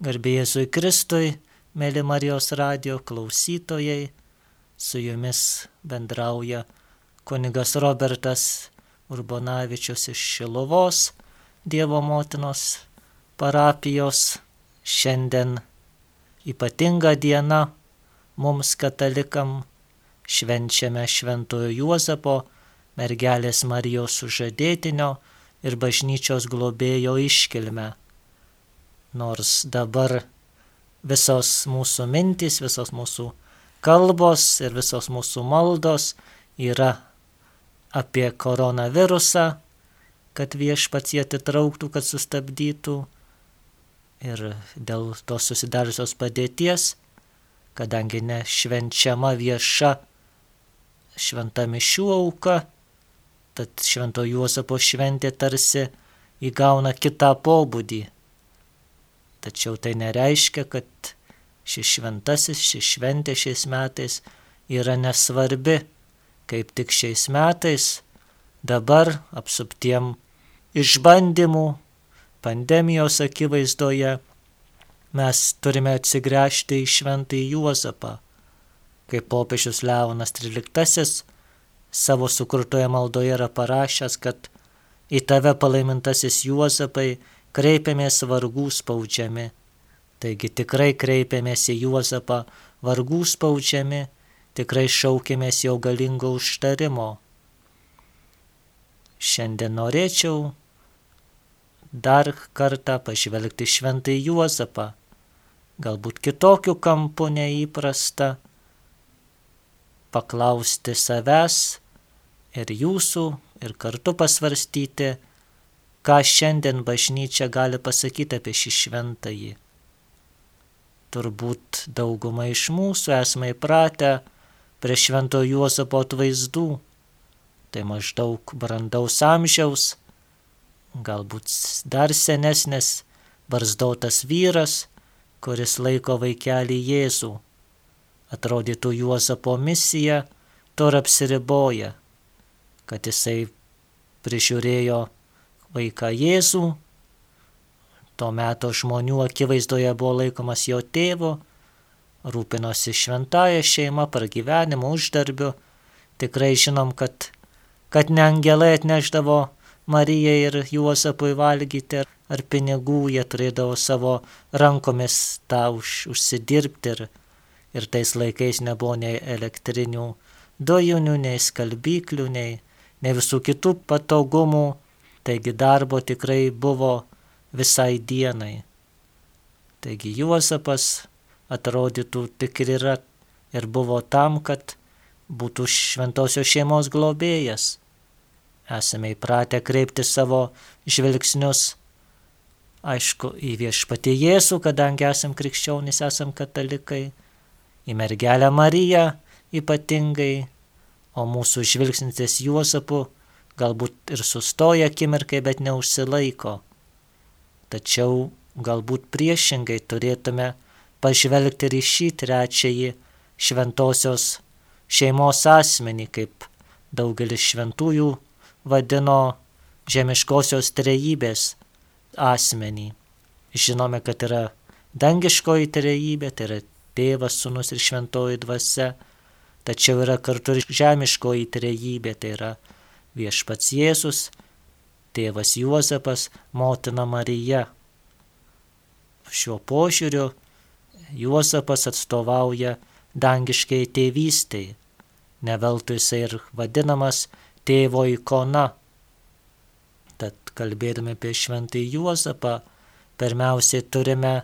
Garbėjėzui Kristui, mėly Marijos radio klausytojai, su jumis bendrauja kunigas Robertas Urbonavičius iš Šilovos, Dievo motinos parapijos. Šiandien ypatinga diena mums katalikam. Švenčiame Šventojo Juozapo, mergelės Marijos sužadėtinio ir bažnyčios globėjo iškilmę nors dabar visos mūsų mintys, visos mūsų kalbos ir visos mūsų maldos yra apie koronavirusą, kad viešpats jį atitrauktų, kad sustabdytų. Ir dėl tos susidariusios padėties, kadangi nešvenčiama vieša šventa mišių auka, tad švento Juozapo šventė tarsi įgauna kitą pobūdį Tačiau tai nereiškia, kad šis šventasis, ši šventė šiais metais yra nesvarbi, kaip tik šiais metais dabar apsuptiem išbandymų, pandemijos akivaizdoje mes turime atsigręžti į šventąjį Juozapą, kaip popiežius Leonas XIII savo sukurtoje maldoje yra parašęs, kad į tave palaimintasis Juozapai kreipiamės vargų spaudžiami. Taigi tikrai kreipiamės į Juozapą vargų spaudžiami, tikrai šaukėmės jo galingo užtarimo. Šiandien norėčiau dar kartą pažvelgti šventai Juozapą, galbūt kitokiu kampu neįprasta, paklausti savęs ir jūsų ir kartu pasvarstyti, ką šiandien bažnyčia gali pasakyti apie šį šventąjį. Turbūt dauguma iš mūsų esame įpratę prie švento Juozapo atvaizdų, tai maždaug brandaus amžiaus, galbūt dar senesnis barzdotas vyras, kuris laiko vaikelį Jėzų. Atrodytų Juozapo misija, to ir apsiriboja, kad jisai prižiūrėjo vaiką Jėzų. Tuo metu žmonių akivaizdoje buvo laikomas jo tėvu, rūpinosi šventąją šeimą, pragyvenimu, uždarbiu. Tikrai žinom, kad, kad ne angelai atneždavo Marijai ir Juozapui valgyti ar pinigų, jie turėdavo savo rankomis tą už, užsidirbti ir, ir tais laikais nebuvo nei elektrinių dujų, nei skalbyklių, nei, nei visų kitų patogumų Taigi darbo tikrai buvo visai dienai. Taigi Juozapas atrodytų tik ir yra ir buvo tam, kad būtų šventosios šeimos globėjas. Esame įpratę kreipti savo žvilgsnius, aišku, į viešpatį Jėzų, kadangi esame krikščionys, esame katalikai, į mergelę Mariją ypatingai, o mūsų žvilgsnis ties Juozapu galbūt ir sustoja akimirkai, bet neužsilaiko. Tačiau galbūt priešingai turėtume pažvelgti ir į šį trečiąjį šventosios šeimos asmenį, kaip daugelis šventųjų vadino žemiškosios trejybės asmenį. Žinome, kad yra dangiškoji trejybė, tai yra tėvas, sunus ir šventoji dvasia, tačiau yra kartu ir žemiškoji trejybė, tai yra viešpats Jėzus, tėvas Juozapas, motina Marija. Šiuo požiūriu Juozapas atstovauja dangiškai tėvystėj, neveltui jisai ir vadinamas tėvo ikona. Tad kalbėdami apie šventąjį Juozapą, pirmiausiai turime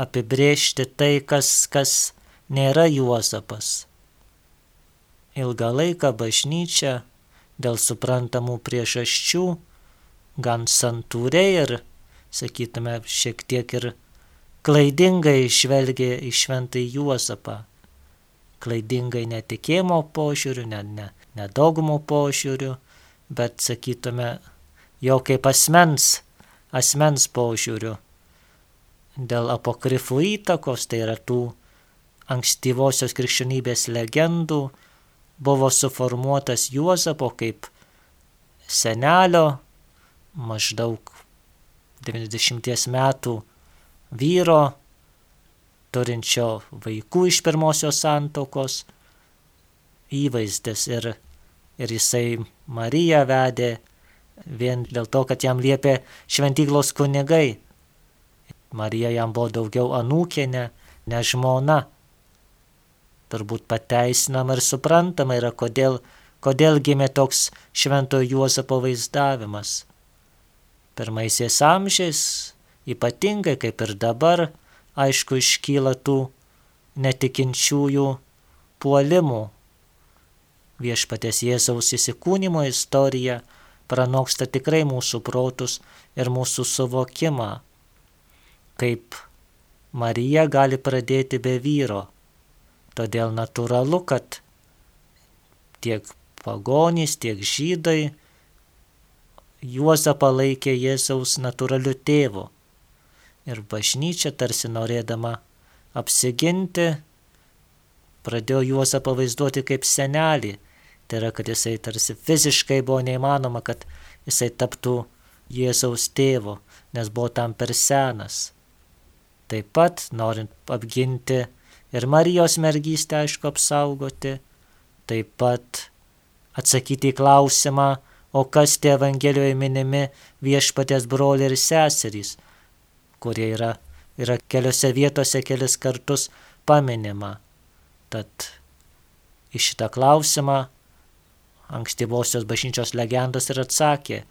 apibrėžti tai, kas, kas nėra Juozapas. Ilgą laiką bažnyčia dėl suprantamų priežasčių, gan santūriai ir, sakytume, šiek tiek ir klaidingai žvelgia į šventai Juozapą. Klaidingai netikėjimo požiūriu, ne, ne, nedogmo požiūriu, bet, sakytume, jau kaip asmens, asmens požiūriu. Dėl apokrifų įtakos, tai yra tų ankstyvosios krikščionybės legendų, buvo suformuotas Juozapo kaip senelio maždaug 90 metų vyro, turinčio vaikų iš pirmosios santokos įvaizdis ir, ir jisai Mariją vedė vien dėl to, kad jam liepė šventyklos kunigai. Marija jam buvo daugiau anūkienė, ne žmona. Turbūt pateisinama ir suprantama yra, kodėl, kodėl gimė toks šventojo Juozapo vaizdavimas. Pirmaisiais amžiais, ypatingai kaip ir dabar, aišku, iškyla tų netikinčiųjų puolimų. Viešpatės Jėzaus įsikūnymo istorija pranoksta tikrai mūsų protus ir mūsų suvokimą, kaip Marija gali pradėti be vyro. Todėl natūralu, kad tiek pagonys, tiek žydai Juozapą laikė Jėzaus natūraliu tėvu. Ir bažnyčia tarsi norėdama apsiginti, pradėjo Juozapą vaizduoti kaip senelį, Tai yra, kad jisai tarsi fiziškai buvo neįmanoma, kad jisai taptų Jėzaus tėvo, nes buvo tam per senas. Taip pat, norint apginti ir Marijos mergystę, aišku, apsaugoti, taip pat atsakyti į klausimą, o kas tie Evangelijoje minimi viešpatės broliai ir seserys, kurie yra, yra keliose vietose kelis kartus paminima. Tad į šitą klausimą ankstyvosios bažnyčios legendos ir atsakė,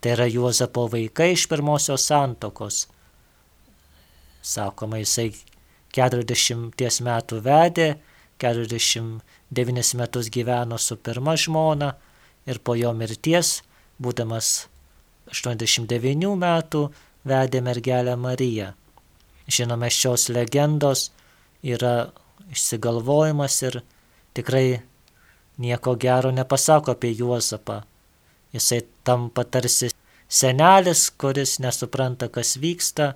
tai yra Juozapo vaikai iš pirmosios santokos. Sakoma, jisai 40 metų vedė, 49 metus gyveno su pirma žmona ir po jo mirties, būdamas 89 metų, vedė mergelę Mariją. Žinome, šios legendos yra išsigalvojimas ir tikrai nieko gero nepasako apie Juozapą. Jisai tampa tarsi senelis, kuris nesupranta, kas vyksta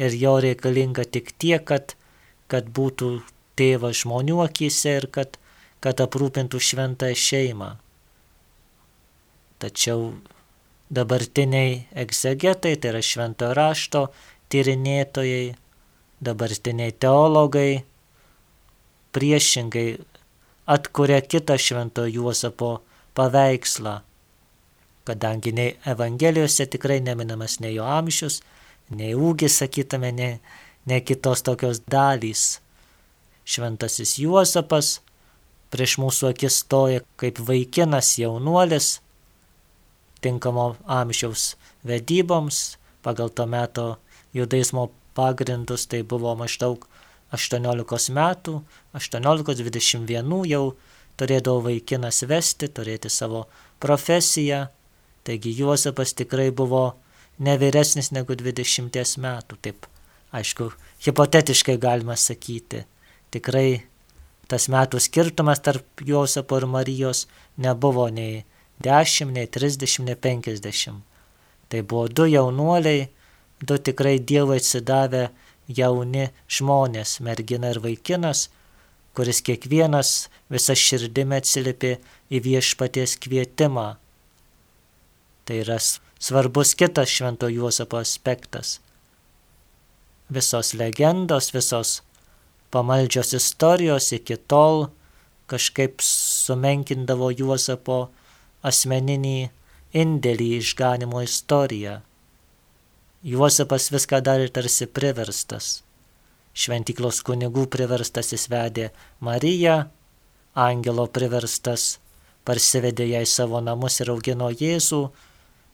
ir jo reikalinga tik tiek, kad, kad būtų tėvas žmonių akise ir kad, kad aprūpintų šventąją šeimą. Tačiau dabartiniai egzegetai, tai yra šventojo rašto tyrinėtojai, dabartiniai teologai, priešingai atkuria kitą švento Juozapo paveikslą, kadangi nei Evangelijose tikrai neminamas nei jo amžius, nei ūgis, sakytume, nei, nei kitos tokios dalys. Šventasis Juozapas prieš mūsų akis stoja kaip vaikinas jaunuolis, tinkamo amžiaus vedyboms, pagal to meto judaizmo pagrindus tai buvo maždaug 18 metų, 18-21 jau turėdavo vaikinas vesti, turėti savo profesiją, taigi Juozapas tikrai buvo ne vyresnis negu 20 metų, taip, aišku, hipotetiškai galima sakyti. Tikrai tas metų skirtumas tarp Juozapo ir Marijos nebuvo nei 10, nei 30, nei 50. Tai buvo du jaunuoliai, du tikrai Dievui atsidavę jauni žmonės, mergina ir vaikinas, kuris kiekvienas visą širdimi atsiliepė į viešpaties kvietimą. Tai yra svarbus kitas švento Juozapo aspektas. Visos legendos, visos pamaldžios istorijos iki tol kažkaip sumenkindavo Juozapo asmeninį indėlį į išganimo istoriją. Juozapas viską darė tarsi priverstas. Šventiklos kunigų priverstas jis vedė Mariją, angelo priverstas parsivedė ją į savo namus ir augino Jėzų,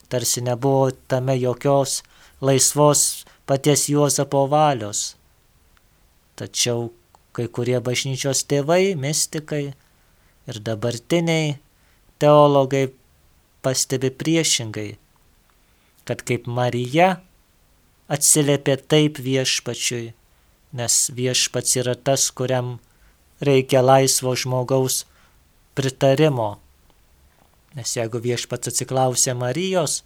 tarsi nebuvo tame jokios laisvos paties Juozapo valios. Tačiau kai kurie bažnyčios tėvai, mystikai ir dabartiniai teologai pastebi priešingai, kad kaip Marija atsiliepė taip viešpačiui, nes viešpats yra tas, kuriam reikia laisvo žmogaus pritarimo. Nes jeigu viešpats atsiklausė Marijos,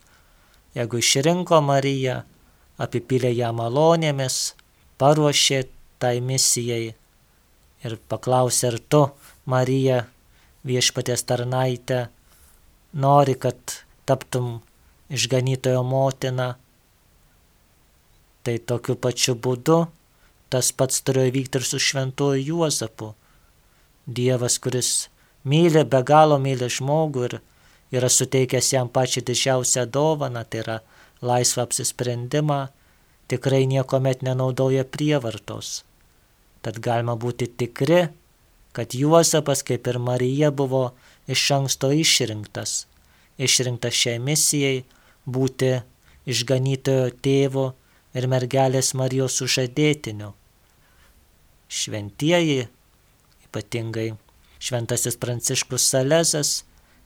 jeigu išrinko Mariją, apipylė ją malonėmis, paruošė tai misijai ir paklausė, ar tu, Marija, viešpatės tarnaitė, nori, kad taptum išganytojo motina, Tai tokiu pačiu būdu tas pats turėjo vykti ir su šventuoju Juozapu. Dievas, kuris myli, be galo myli žmogų ir yra suteikęs jam pačią didžiausią dovaną, tai yra laisvą apsisprendimą, tikrai niekuomet nenaudoja prievartos. Tad galima būti tikri, kad Juozapas kaip ir Marija buvo iš anksto išrinktas, išrinktas šiai misijai būti išganytojo tėvo ir mergelės Marijos sužadėtiniu. Šventieji, ypatingai šventasis Pranciškus Salezas,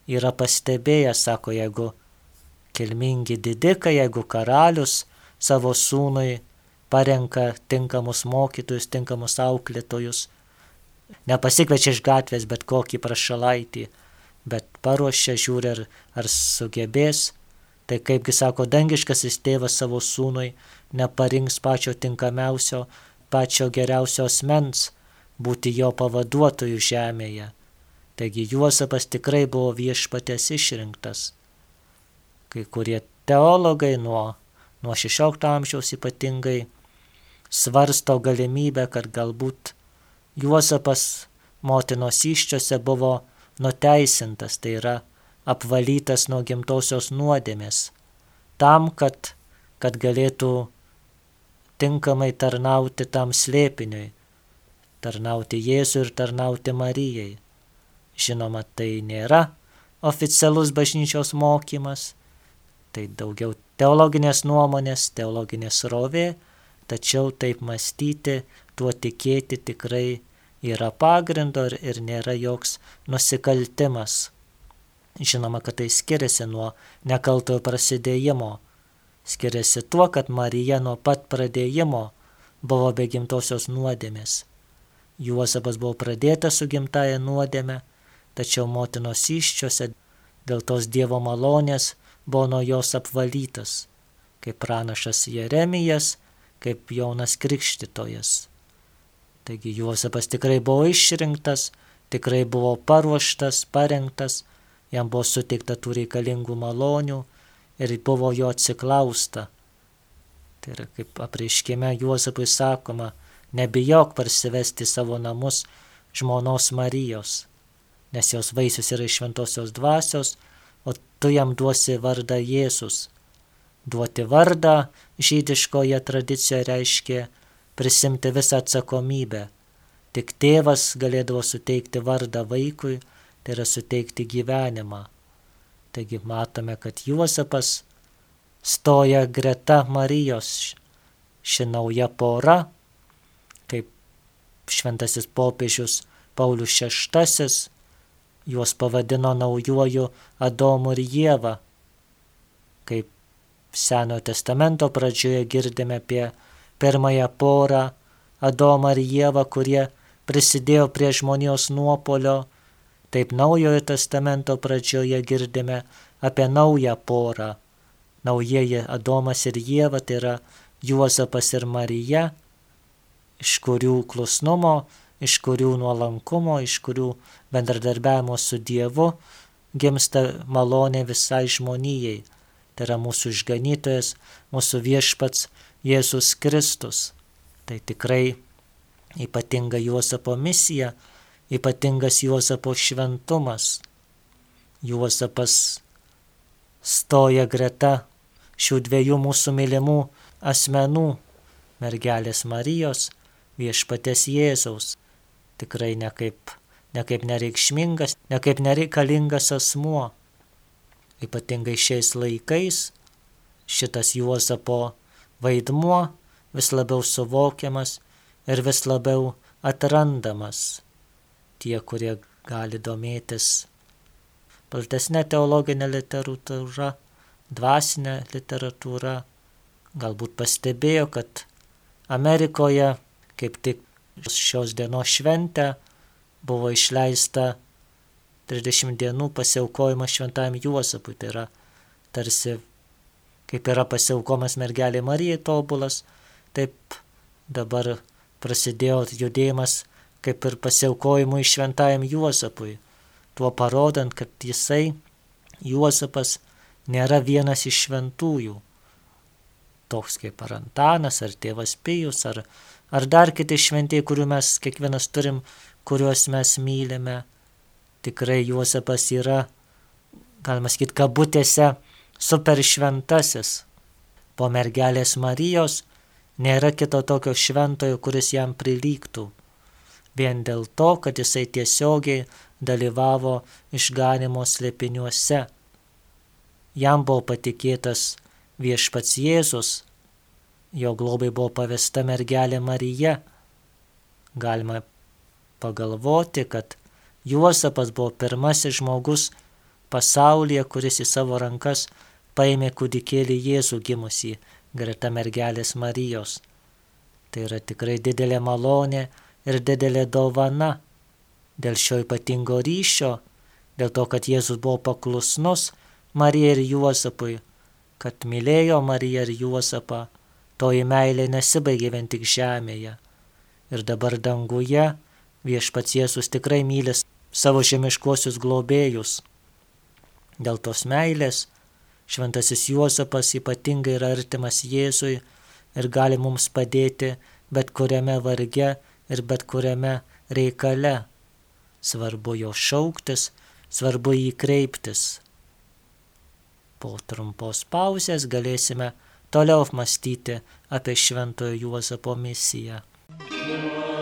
yra pastebėjęs, sako, jeigu kilmingi didikai, jeigu karalius savo sūnui parenka tinkamus mokytojus, tinkamus auklėtojus, nepasikvečia iš gatvės bet kokį prašalaitį, bet paruošia, žiūri, ar, ar sugebės, tai kaipgi sako dangiškasis tėvas savo sūnui, neparinks pačio tinkamiausio, pačio geriausio asmens būti jo pavaduotojų žemėje. Taigi Juozapas tikrai buvo viešpatės išrinktas. Kai kurie teologai nuo, nuo 16 amžiaus ypatingai svarsto galimybę, kad galbūt Juozapas motinos iščiose buvo nuteisintas, tai yra apvalytas nuo gimtosios nuodėmės, tam, kad, kad galėtų tinkamai tarnauti tam slėpiniui, tarnauti Jėzui ir tarnauti Marijai. Žinoma, tai nėra oficialus bažnyčios mokymas, tai daugiau teologinės nuomonės, teologinės rovė, tačiau taip mąstyti, tuo tikėti tikrai yra pagrindo ir, ir nėra joks nusikaltimas. Žinoma, kad tai skiriasi nuo nekaltojo prasidėjimo. Skiriasi tuo, kad Marija nuo pat pradėjimo buvo be gimtosios nuodėmės. Juozapas buvo pradėtas su gimtaja nuodėme, tačiau motinos iščiose dėl tos Dievo malonės buvo nuo jos apvalytas, kaip pranašas Jeremijas, kaip Jonas Krikštytojas. Taigi Juozapas tikrai buvo išrinktas, tikrai buvo paruoštas, parengtas, jam buvo suteikta tų reikalingų malonių ir buvo jo atsiklausta. Tai yra kaip apreiškime Juozapui sakoma, nebijok parsivesti savo namus žmonos Marijos, nes jos vaisius yra iš šventosios dvasios, tu jam duosi vardą Jėzus. Duoti vardą žydiškoje tradicijoje reiškia prisimti visą atsakomybę. Tik tėvas galėdavo suteikti vardą vaikui, tai yra suteikti gyvenimą. Taigi matome, kad Juozapas stoja greta Marijos, ši nauja pora, kaip šventasis popiežius Paulius VI, juos pavadino naujuoju Adomu ir Jėva, kaip Senojo testamento pradžioje girdime apie pirmąją porą Adomą ir Jėvą, kurie prisidėjo prie žmonijos nuopolio Taip naujojo testamento pradžioje girdime apie naują porą. Naujieji Adomas ir Jėva tai yra Juozapas ir Marija, iš kurių klusnumo, iš kurių nuolankumo, iš kurių bendradarbiavimo su Dievu gimsta malonė visai žmonijai. Tai yra mūsų išganytojas, mūsų viešpats Jėzus Kristus. Tai tikrai ypatinga Juozapo misija ypatingas Juozapo šventumas. Juozapas stoja greta šių dviejų mūsų mylimų asmenų - mergelės Marijos, viešpatės Jėzaus. Tikrai ne kaip, ne kaip nereikšmingas, ne kaip nereikalingas asmuo. Ypatingai šiais laikais šitas Juozapo vaidmuo vis labiau suvokiamas ir vis labiau atrandamas tie, kurie gali domėtis platesnė teologinė literatūra, dvasinė literatūra, galbūt pastebėjo, kad Amerikoje kaip tik šios dienos šventę buvo išleista 30 dienų pasiaukojimas šventajam Juozapui. Tai yra tarsi kaip yra pasiaukomas mergelė Marija tobulas, taip dabar prasidėjo judėjimas kaip ir pasiaukojimui šventajam Juozapui, tuo parodant, kad jisai, Juozapas, nėra vienas iš šventųjų. toks kaip ar Antanas, ar tėvas Pijus, ar, ar dar kiti šventieji, kurių mes kiekvienas turim, kuriuos mes mylime. Tikrai Juozapas yra, galima sakyti, kabutėse super šventasis. Po mergelės Marijos nėra kito tokio šventojo, kuris jam prilygtų. Vien dėl to, kad jisai tiesiogiai dalyvavo išganimo slėpiniuose. Jam buvo patikėtas viešpats Jėzus, jo globai buvo pavesta mergelė Marija. Galima pagalvoti, kad Juozapas buvo pirmasis žmogus pasaulyje, kuris į savo rankas paėmė kūdikėlį Jėzų gimusį greta mergelės Marijos. Tai yra tikrai didelė malonė ir didelė dovana. Dėl šio ypatingo ryšio, dėl to, kad Jėzus buvo paklusnus Marijai ir Juozapui, kad mylėjo Mariją ir Juozapą, toji meilė nesibaigė vien tik žemėje. Ir dabar danguje viešpats Jėzus tikrai myli savo žemiškuosius globėjus. Dėl tos meilės šventasis Juozapas ypatingai yra artimas Jėzui ir gali mums padėti bet kuriame varge ir bet kuriame reikale. Svarbu jo šauktis, svarbu jį kreiptis. Po trumpos pauzės galėsime toliau mąstyti apie Šventojo Juozapo misiją. Thank you.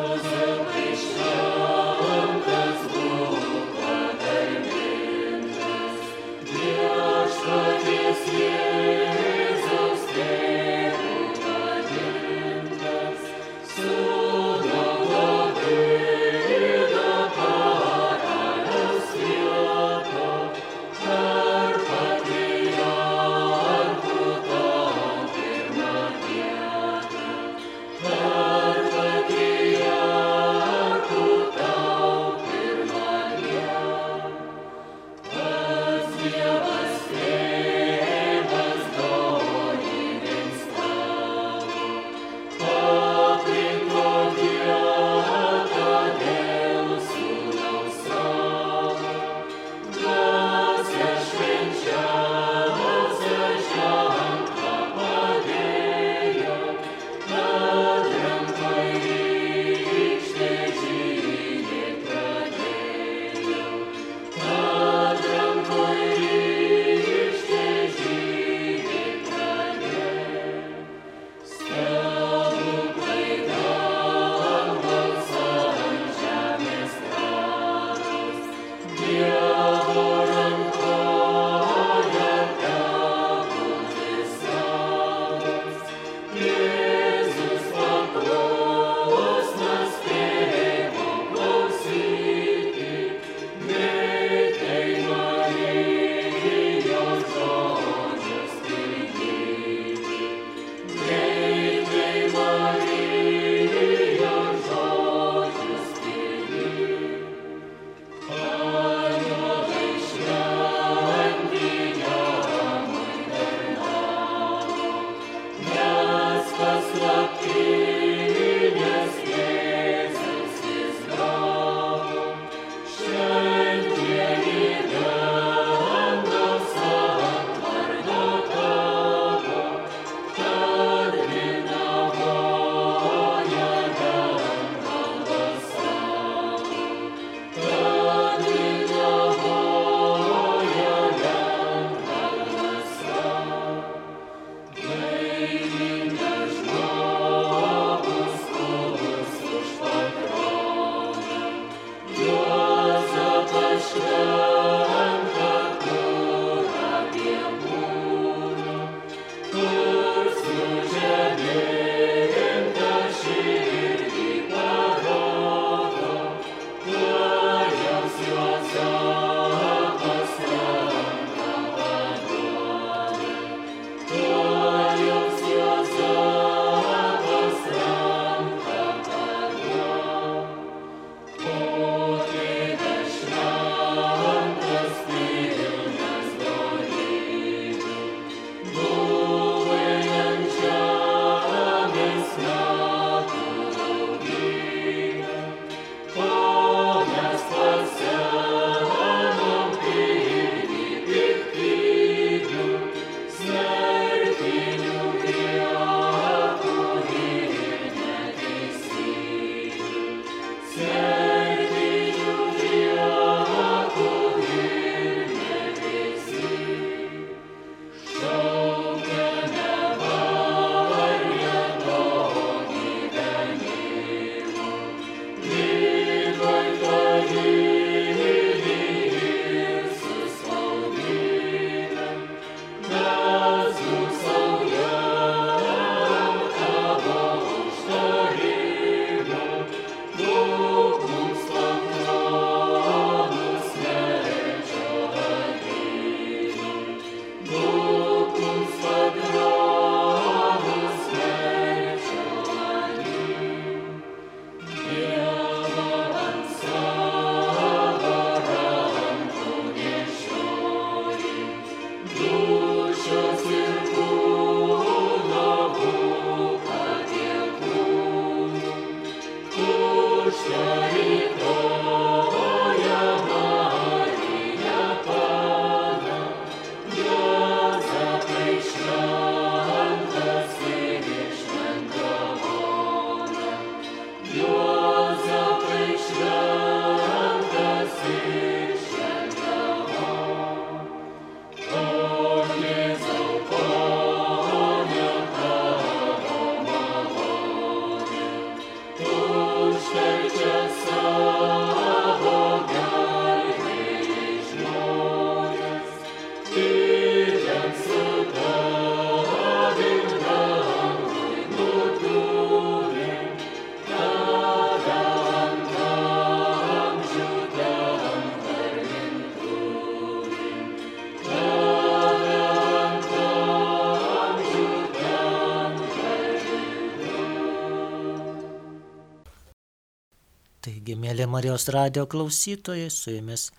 Taigi, mėly Marijos radio klausytojai, su jumis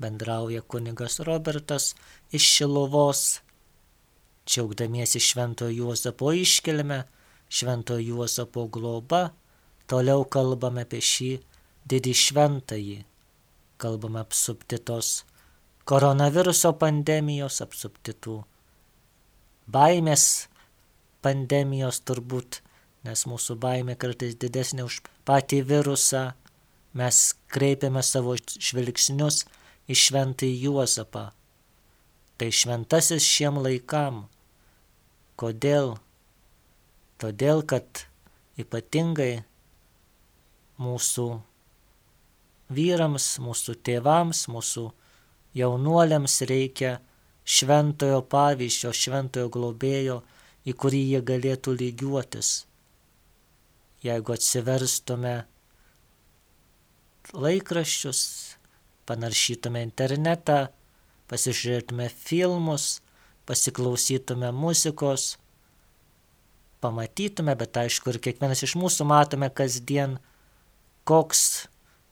bendrauja kunigas Robertas iš Šilovos, džiaugdamiesi Šventojo Juozapo iškilme, Šventojo Juozapo globa, toliau kalbame apie šį didį šventąjį, kalbame apsupti tos koronaviruso pandemijos, apsupti tų baimės pandemijos turbūt, nes mūsų baimė kartais didesnė už patį virusą mes kreipiame savo žvilgsnius į šventąjį Juozapą. Tai šventasis šiem laikam. Kodėl? Todėl, kad ypatingai mūsų vyrams, mūsų tėvams, mūsų jaunuoliams reikia šventojo pavyzdžio, šventojo globėjo, į kurį jie galėtų lygiuotis. Jeigu atsiverstume laikraščius, panaršytume internetą, pasižiūrėtume filmus, pasiklausytume muzikos, pamatytume, bet aišku, ir kiekvienas iš mūsų matome kasdien, koks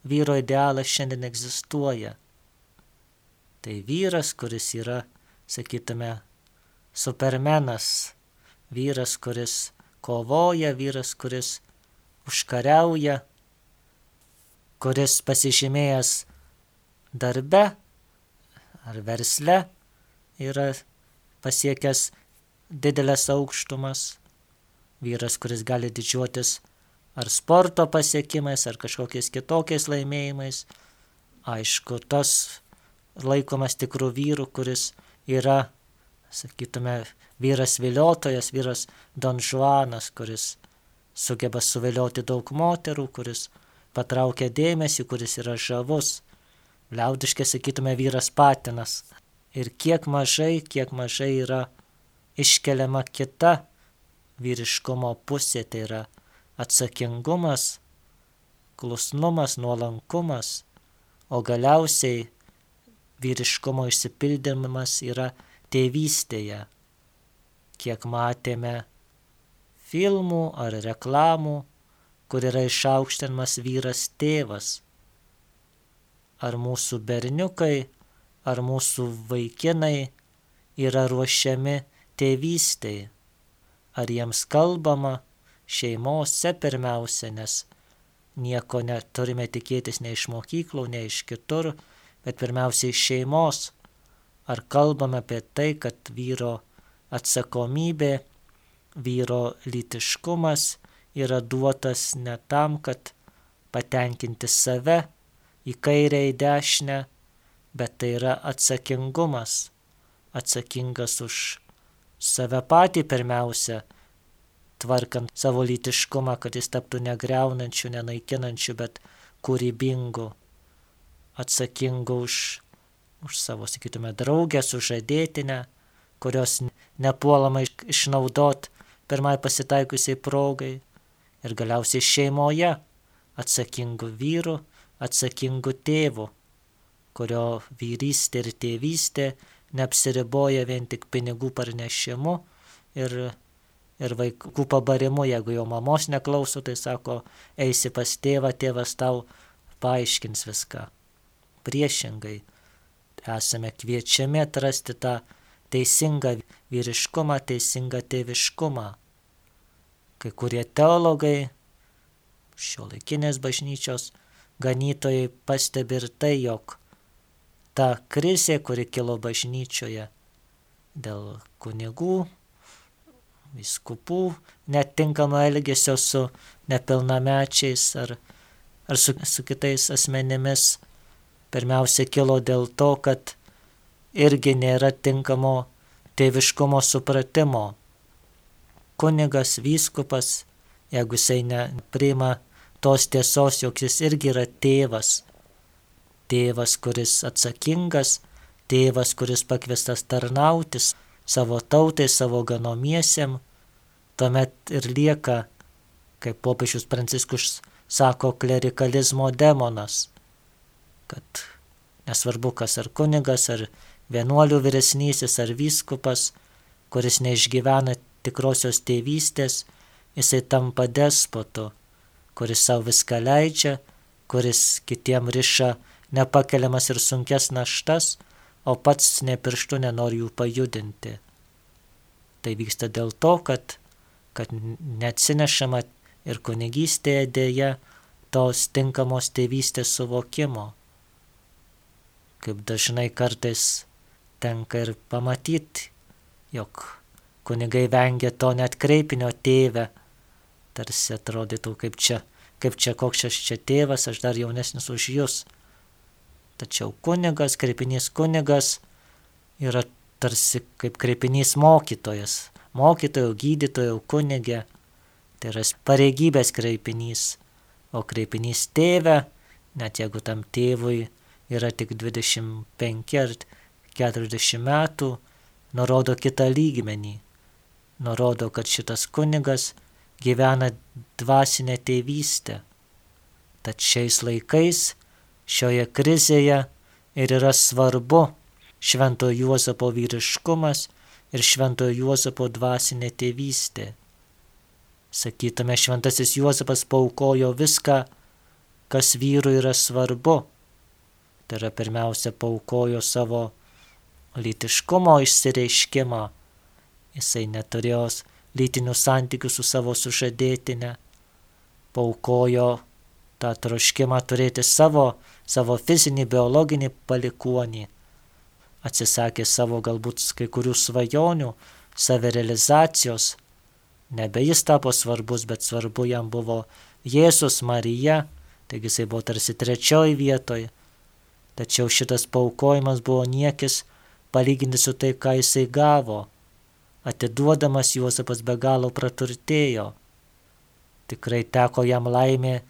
vyro idealas šiandien egzistuoja. Tai vyras, kuris yra, sakytume, supermenas, vyras, kuris kovoja, vyras, kuris užkariauja, kuris pasižymėjęs darbe ar versle yra pasiekęs didelės aukštumas, vyras, kuris gali didžiuotis ar sporto pasiekimais, ar kažkokiais kitokiais laimėjimais. Aišku, tas laikomas tikrų vyrų, kuris yra, sakytume, vyras viliotojas, vyras Don Juanas, kuris sugeba suvilioti daug moterų, kuris patraukia dėmesį, kuris yra žavus. Liaudiškai sakytume vyras patinas. Ir kiek mažai, kiek mažai yra iškeliama kita vyriškumo pusė, tai yra atsakingumas, klusnumas, nuolankumas, o galiausiai vyriškumo išsipildymas yra tėvystėje. Kiek matėme filmų ar reklamų, kur yra išaukštinamas vyras tėvas. Ar mūsų berniukai, ar mūsų vaikinai yra ruošiami tėvystėje, ar jiems kalbama šeimose pirmiausia, nes nieko neturime tikėtis nei iš mokyklų, nei iš kitur, bet pirmiausia iš šeimos. Ar kalbame apie tai, kad vyro atsakomybė, vyro lytiškumas yra duotas ne tam, kad patenkinti save į kairę, į dešinę, bet tai yra atsakingumas, atsakingas už save patį pirmiausia, tvarkant savo lytiškumą, kad jis taptų negreunančių, nenaikinančių, bet kūrybingų, atsakingų už, už savo, sakytume, draugę, sužadėtinę, kurios nepuolama išnaudot pirmai pasitaikusiai progai, ir galiausiai šeimoje atsakingų vyrų, atsakingų tėvų, kurio vyrystė ir tėvystė neapsiriboja vien tik pinigų parnešimu ir, ir vaikų pabarimu, jeigu jo mamos neklauso, tai sako, eisi pas tėvą, tėvas tau paaiškins viską. Priešingai, esame kviečiami atrasti tą teisingą vyriškumą, teisingą tėviškumą Kai kurie teologai Šio laikinės bažnyčios ganytojai pastebi ir tai, jog ta krizė, kuri kilo bažnyčioje dėl kunigų, viskupų netinkamo elgesio su nepilnamečiais ar, ar su, su kitais asmenimis, pirmiausia kilo dėl to, kad irgi nėra tinkamo tėviškumo supratimo. Kunigas, vyskupas, jeigu jisai nepriima tos tiesos, jog jis irgi yra tėvas. Tėvas, kuris atsakingas, tėvas, kuris pakviestas tarnautis savo tautai, savo ganomiesiam, tuomet ir lieka, kaip popiežius Pranciškus sako, klerikalizmo demonas, kad nesvarbu, kas ar kunigas, ar vienuolių vyresnysis, ar vyskupas, kuris neišgyvena tikrosios tėvystės, jisai tampa despotu kuris savo viską leidžia, kuris kitiem riša nepakeliamas ir sunkes naštas, o pats ne pirštų nenori jų pajudinti. Tai vyksta dėl to, kad, kad neatsinešama ir kunigystėje dėja tos tinkamos tėvystės suvokimo. Kaip dažnai kartais tenka ir pamatyti, jog kunigai vengia to net kreipinio tėvę, tarsi atrodytų kaip čia, kaip čia koks aš čia tėvas, aš dar jaunesnis už jūs. Tačiau kunigas, kreipinys kunigas yra tarsi kaip kreipinys mokytojas, mokytojo, gydytojo, kunigė. Tai yra pareigybės kreipinys, o kreipinys tėve, net jeigu tam tėvui yra tik 25 ar 40 metų, nurodo kitą lygmenį. Nurodo, kad šitas kunigas gyvena dvasinę tėvystę. Tad šiais laikais, šioje krizėje ir yra svarbu Šventojo Juozapo vyriškumas ir Šventojo Juozapo dvasinė tėvystė. Sakytume, Šventasis Juozapas paukojo viską, kas vyrui yra svarbu. Tai yra pirmiausia paukojo savo lytiškumo išsireiškimą. Jisai neturėjo lytinių santykių su savo sužadėtinė, paukojo tą troškimą turėti savo, savo fizinį, biologinį palikuonį, atsisakė savo galbūt kai kurių svajonių, savirealizacijos, nebe jis tapo svarbus, bet svarbu jam buvo Jėzus Marija, taigi jisai buvo tarsi trečioji vietoje, tačiau šitas paukojimas buvo niekis palyginti su tai, ką jisai gavo atiduodamas Juozapas be galo praturtėjo. Tikrai teko jam laimė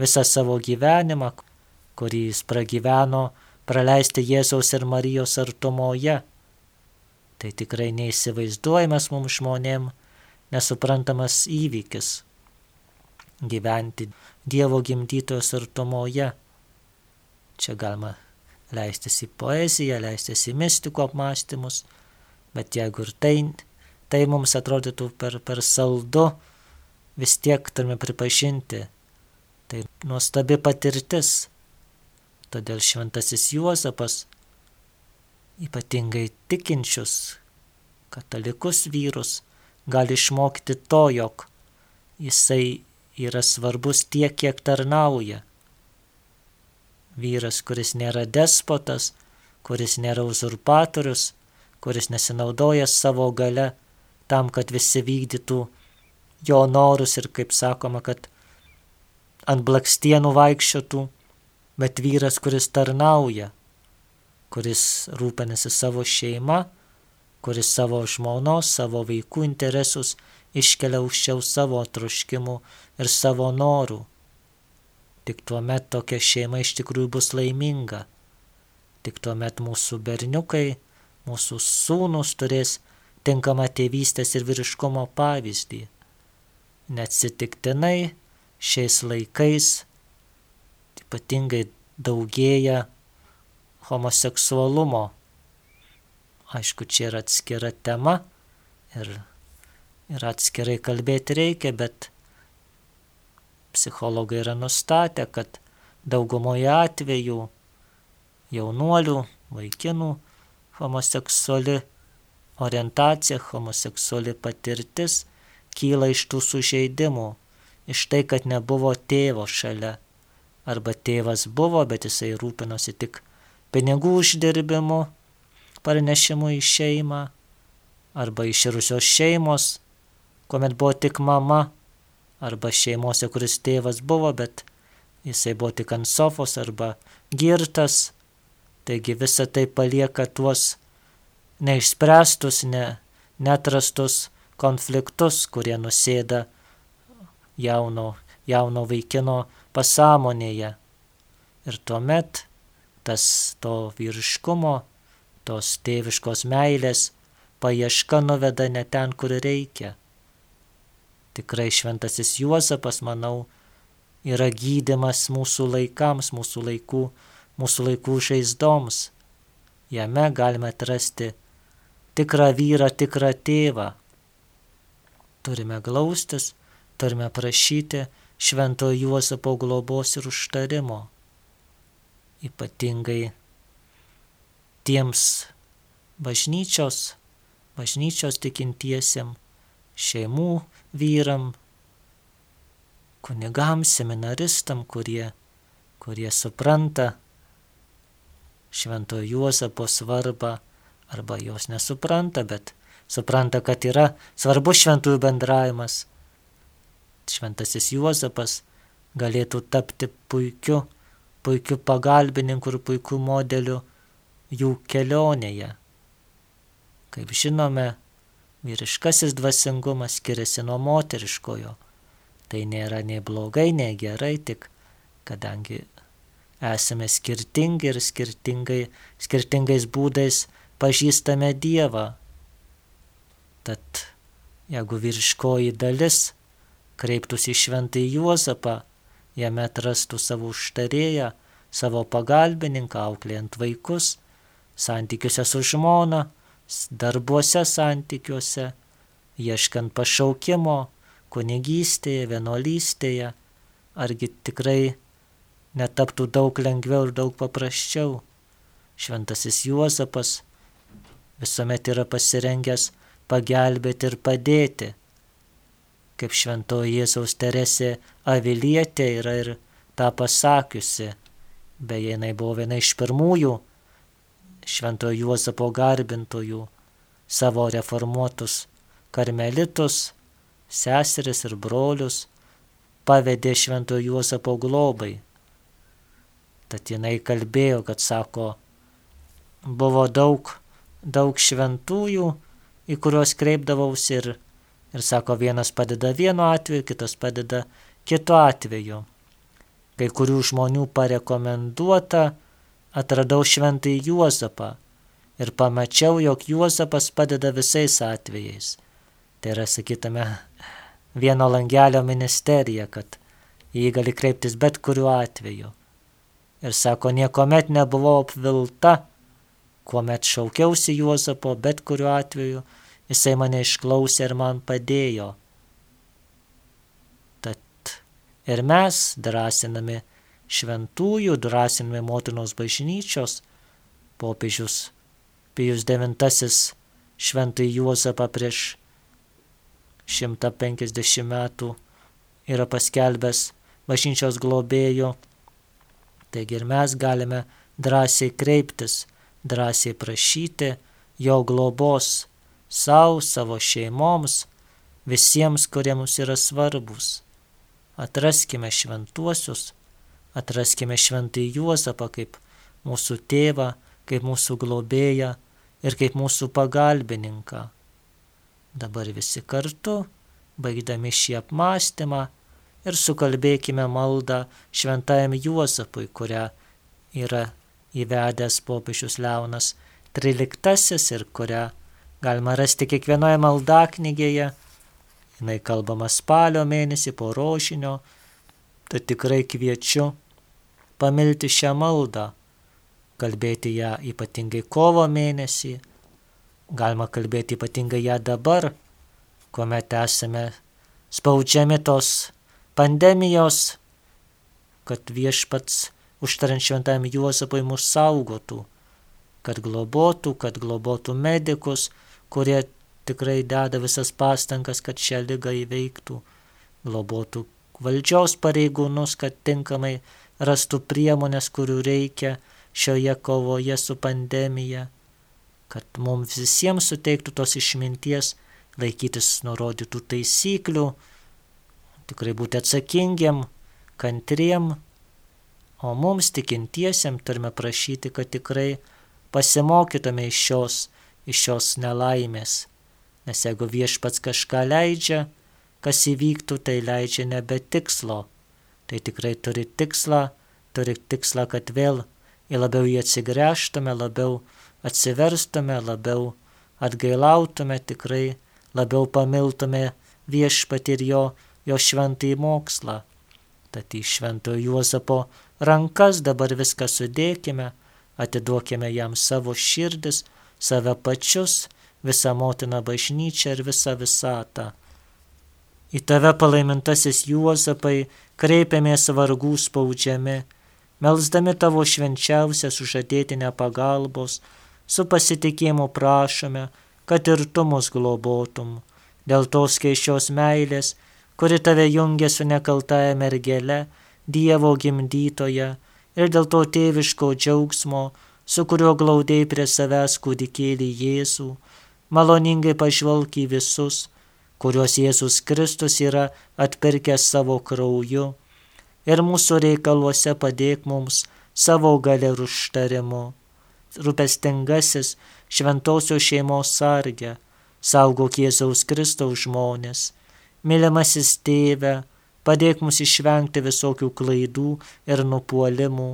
visą savo gyvenimą, kurį jis pragyveno, praleisti Jėzaus ir Marijos artumoje. Tai tikrai neįsivaizduojamas mums žmonėm nesuprantamas įvykis - gyventi Dievo gimdytojos artumoje. Čia galima leistis į poeziją, leistis į mistikų apmąstymus, bet jeigu ir tai tai mums atrodytų per, per saldu, vis tiek turime pripažinti. Tai nuostabi patirtis. Todėl šventasis Juozapas ypatingai tikinčius katalikus vyrus gali išmokti to, jog jisai yra svarbus tiek, kiek tarnauja. Vyras, kuris nėra despotas, kuris nėra uzurpatorius, kuris nesinaudoja savo gale, tam, kad visi vykdytų jo norus ir, kaip sakoma, kad ant blakstienų vaikščiotų, bet vyras, kuris tarnauja, kuris rūpinasi savo šeima, kuris savo žmonos, savo vaikų interesus iškelia aukščiau savo troškimų ir savo norų. Tik tuomet tokia šeima iš tikrųjų bus laiminga. Tik tuomet mūsų berniukai, mūsų sūnus turės tinkamą tėvystės ir vyriškumo pavyzdį. Neatsitiktinai šiais laikais ypatingai daugėja homoseksualumo. Aišku, čia yra atskira tema ir, ir atskirai kalbėti reikia, bet psichologai yra nustatę, kad daugumoje atvejų jaunuolių, vaikinų homoseksuali orientacija, homoseksuali patirtis kyla iš tų sužeidimų, iš tai, kad nebuvo tėvo šalia. Arba tėvas buvo, bet jisai rūpinosi tik pinigų uždirbimu, parnešimu į šeimą, arba iširusios šeimos, kuomet buvo tik mama, arba šeimose, kuris tėvas buvo, bet jisai buvo tik ant sofos arba girtas, taigi visa tai palieka tuos neišspręstus, ne, netrastus konfliktus, kurie nusėda jauno, jauno vaikino pasąmonėje. Ir tuomet tas to vyriškumo, tos tėviškos meilės paieška nuveda ne ten, kur reikia. Tikrai šventasis Juozapas, manau, yra gydimas mūsų laikams, mūsų laikų, mūsų laikų žaizdoms. Jame galime atrasti tikrą vyrą, tikrą tėvą. Turime glaustis, turime prašyti šventojo Juozapo globos ir užtarimo. Ypatingai tiems bažnyčios, bažnyčios tikintiesiam, šeimų vyram, kunigam, seminaristam, kurie, kurie supranta šventojo Juozapo svarbą arba jos nesupranta, bet supranta, kad yra svarbus šventųjų bendravimas. Šventasis Juozapas galėtų tapti puikiu, puikiu pagalbininku ir puikiu modeliu jų kelionėje. Kaip žinome, vyriškasis dvasingumas skiriasi nuo moteriškojo. Tai nėra nei blogai, nei gerai, tik kadangi esame skirtingi ir skirtingai, skirtingais būdais pažįstame Dievą. Tad jeigu vyriškoji dalis kreiptųsi į šventąjį Juozapą, jame atrastų savo užtarėją, savo pagalbininką, auklėjant vaikus, santykiuose su žmona, darbuose santykiuose, ieškant pašaukimo, kunigystėje, vienuolystėje, argi tikrai netaptų daug lengviau ir daug paprasčiau. Šventasis Juozapas visuomet yra pasirengęs pagelbėti ir padėti. Kaip šventoji Jėzaus Teresė Avilietė yra ir tą pasakiusi, beje, jinai buvo viena iš pirmųjų šventojo Juozapo garbintojų, savo reformuotus karmelitus, seseris ir brolius pavedė šventojo Juozapo globai. Tad jinai kalbėjo, kad sako, buvo daug, daug šventųjų, į kuriuos kreipdavausi ir, ir sako, vienas padeda vienu atveju, kitas padeda kitu atveju. Kai kurių žmonių parekomenduota, atradau šventąjį Juozapą ir pamačiau, jog Juozapas padeda visais atvejais. Tai yra, sakytume, vieno langelio ministerija, kad jį gali kreiptis bet kuriuo atveju. Ir sako, niekuomet nebuvau apvilta, kuomet šaukiausi Juozapo, bet kuriuo atveju jisai mane išklausė ir man padėjo. Tad ir mes drąsinami šventųjų drąsinami motinos bažnyčios, popiežius Pijus IX šventai Juozapą prieš 150 metų yra paskelbęs bažnyčios globėjo. Taigi ir mes galime drąsiai kreiptis, drąsiai prašyti jo globos savo, savo šeimoms, visiems, kurie mums yra svarbus. Atraskime šventuosius Atraskime šventąjį Juozapą kaip mūsų tėvą, kaip mūsų globėją ir kaip mūsų pagalbininką. Dabar visi kartu, baigdami šį apmąstymą, ir sukalbėkime maldą šventajam Juozapui, kurią yra įvedęs popiežius Leonas XIII ir kurią galima rasti kiekvienoje maldaknygėje. Jis kalbama spalio mėnesį po rožinio tad tikrai kviečiu pamilti šią maldą, kalbėti ją ypatingai kovo mėnesį, galima kalbėti ypatingai ją dabar, kuomet esame spaudžiami tos pandemijos, kad viešpats užtariant šventam Juozapui mus saugotų, kad globotų, kad globotų medikus, kurie tikrai deda visas pastangas, kad šią lygą įveiktų, globotų valdžios pareigūnus, kad tinkamai rastų priemonės, kurių reikia šioje kovoje su pandemija, kad mums visiems suteiktų tos išminties laikytis nurodytų taisyklių, tikrai būti atsakingiam, kantriem, o mums tikintiesiam turime prašyti, kad tikrai pasimokytume iš šios, iš šios nelaimės. Nes jeigu viešpats kažką leidžia, kas įvyktų, tai leidžia nebe tikslo. Tai tikrai turi tikslą, turi tikslą, kad vėl į labiau jį atsigręžtume, labiau atsiverstume, labiau atgailautume, tikrai labiau pamiltume viešpatį ir jo, jo šventąjį mokslą. Tad į šventojo Juozapo rankas dabar viską sudėkime, atiduokime jam savo širdis, save pačius, visą motiną bažnyčią ir visą visatą. Į tave palaimintasis Juozapai kreipiamės vargų spaudžiami, melsdami tavo švenčiausią sužadėtinę pagalbos, su pasitikėjimu prašome, kad ir tu mus globotum, dėl tos keiščios meilės, kuri tave jungia su nekaltaja mergele, Dievo gimdytoje, ir dėl to tėviško džiaugsmo, su kuriuo glaudėjai prie savęs kūdikėlį Jėzų, maloningai pažvelk į visus, kuriuos Jėzus Kristus yra atpirkęs savo krauju, ir mūsų reikaluose padėk mums savo galę ir užtarimu. Rūpestingasis šventosios šeimos sargę, saugok Jėzaus Kristaus žmonės, mylimasis tėve, padėk mums išvengti visokių klaidų ir nupuolimų,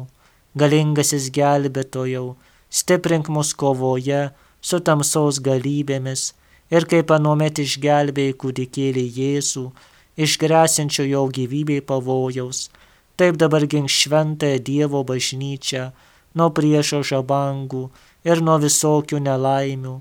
galingasis gelbėtojau, stiprink mus kovoje su tamsaus galybėmis ir kaip anuomet išgelbėjai kūdikėlį Jėzų, išgrėsinčio jo gyvybei pavojaus, taip dabar gink šventąją Dievo bažnyčią nuo priešo žabangų ir nuo visokių nelaimių,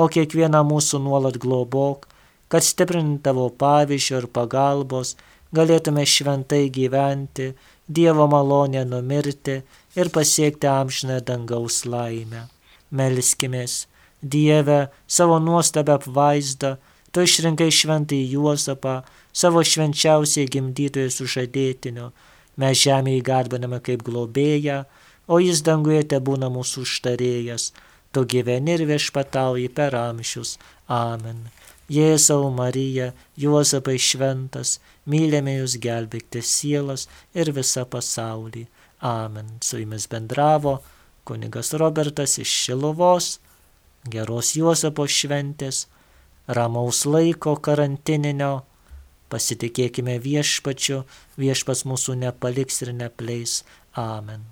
o kiekvieną mūsų nuolat globok, kad stiprintavo pavyzdžio ir pagalbos galėtume šventai gyventi, Dievo malonę numirti ir pasiekti amžiną dangaus laimę. Melskimės, Dieve, savo nuostabę apvaizdą, tu išrinkai šventai Juozapą, savo švenčiausiai gimdytojai sužadėtiniu, mes žemėje garbiname kaip globėją, o jis danguje te būna mūsų užtarėjas, tu gyveni ir viešpatauji per amžius. Amen. Jėzau Marija, Juozapai šventas, mylėme jūs gelbėkti sielas ir visą pasaulį. Amen. Su jumis bendravo kunigas Robertas iš Šiluvos, geros Juozapo šventės, ramaus laiko karantininio, pasitikėkime viešpačiu, viešpas mūsų nepaliks ir nepleis. Amen.